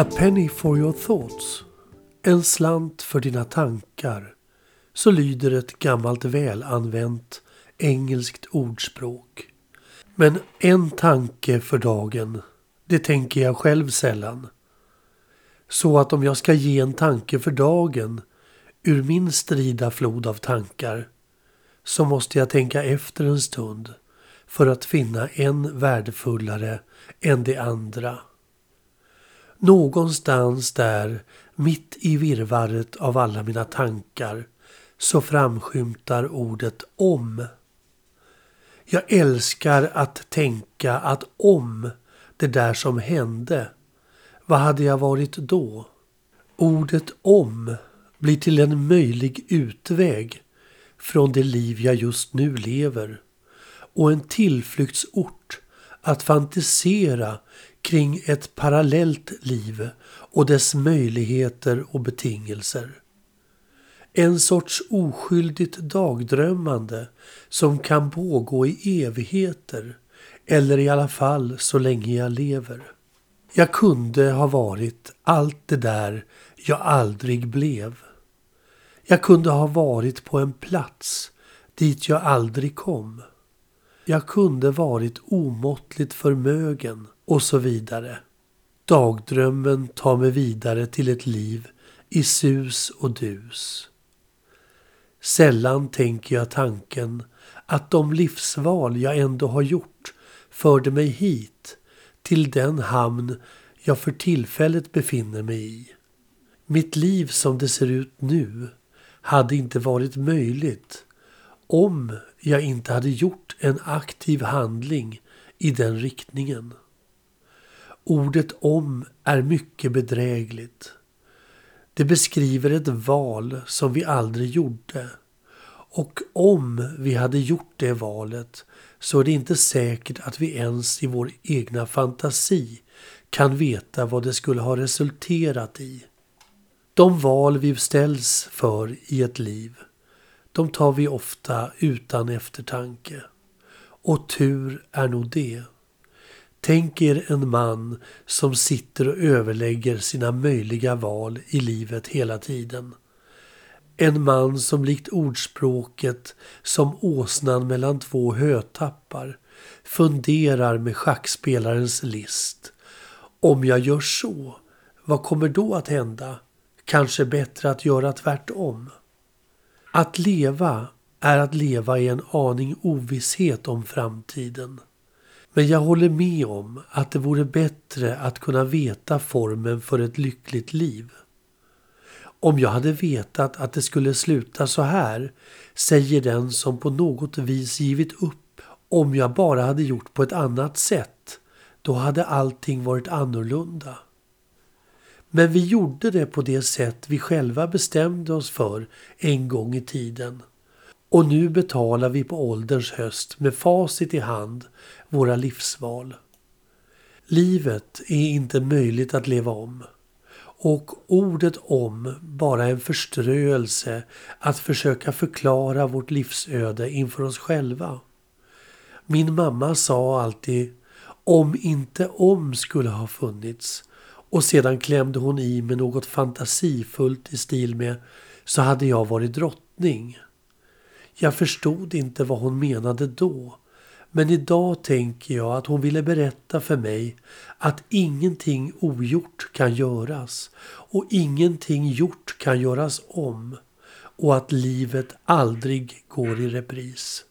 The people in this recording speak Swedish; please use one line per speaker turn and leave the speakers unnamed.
A penny for your thoughts. En slant för dina tankar. Så lyder ett gammalt välanvänt engelskt ordspråk. Men en tanke för dagen, det tänker jag själv sällan. Så att om jag ska ge en tanke för dagen ur min strida flod av tankar så måste jag tänka efter en stund för att finna en värdefullare än de andra. Någonstans där, mitt i virvaret av alla mina tankar, så framskymtar ordet om. Jag älskar att tänka att om det där som hände, vad hade jag varit då? Ordet om blir till en möjlig utväg från det liv jag just nu lever och en tillflyktsort att fantisera kring ett parallellt liv och dess möjligheter och betingelser. En sorts oskyldigt dagdrömmande som kan pågå i evigheter eller i alla fall så länge jag lever. Jag kunde ha varit allt det där jag aldrig blev. Jag kunde ha varit på en plats dit jag aldrig kom. Jag kunde varit omåttligt förmögen och så vidare. Dagdrömmen tar mig vidare till ett liv i sus och dus. Sällan tänker jag tanken att de livsval jag ändå har gjort förde mig hit till den hamn jag för tillfället befinner mig i. Mitt liv som det ser ut nu hade inte varit möjligt om jag inte hade gjort en aktiv handling i den riktningen. Ordet om är mycket bedrägligt. Det beskriver ett val som vi aldrig gjorde. Och om vi hade gjort det valet så är det inte säkert att vi ens i vår egna fantasi kan veta vad det skulle ha resulterat i. De val vi ställs för i ett liv, de tar vi ofta utan eftertanke. Och tur är nog det. Tänk er en man som sitter och överlägger sina möjliga val i livet hela tiden. En man som likt ordspråket som åsnan mellan två hötappar funderar med schackspelarens list. Om jag gör så, vad kommer då att hända? Kanske bättre att göra tvärtom. Att leva är att leva i en aning ovisshet om framtiden. Men jag håller med om att det vore bättre att kunna veta formen för ett lyckligt liv. Om jag hade vetat att det skulle sluta så här, säger den som på något vis givit upp. Om jag bara hade gjort på ett annat sätt, då hade allting varit annorlunda. Men vi gjorde det på det sätt vi själva bestämde oss för en gång i tiden. Och nu betalar vi på ålderns höst med facit i hand våra livsval. Livet är inte möjligt att leva om. Och ordet om bara en förströelse att försöka förklara vårt livsöde inför oss själva. Min mamma sa alltid om inte om skulle ha funnits och sedan klämde hon i med något fantasifullt i stil med så hade jag varit drottning. Jag förstod inte vad hon menade då. Men idag tänker jag att hon ville berätta för mig att ingenting ogjort kan göras och ingenting gjort kan göras om och att livet aldrig går i repris.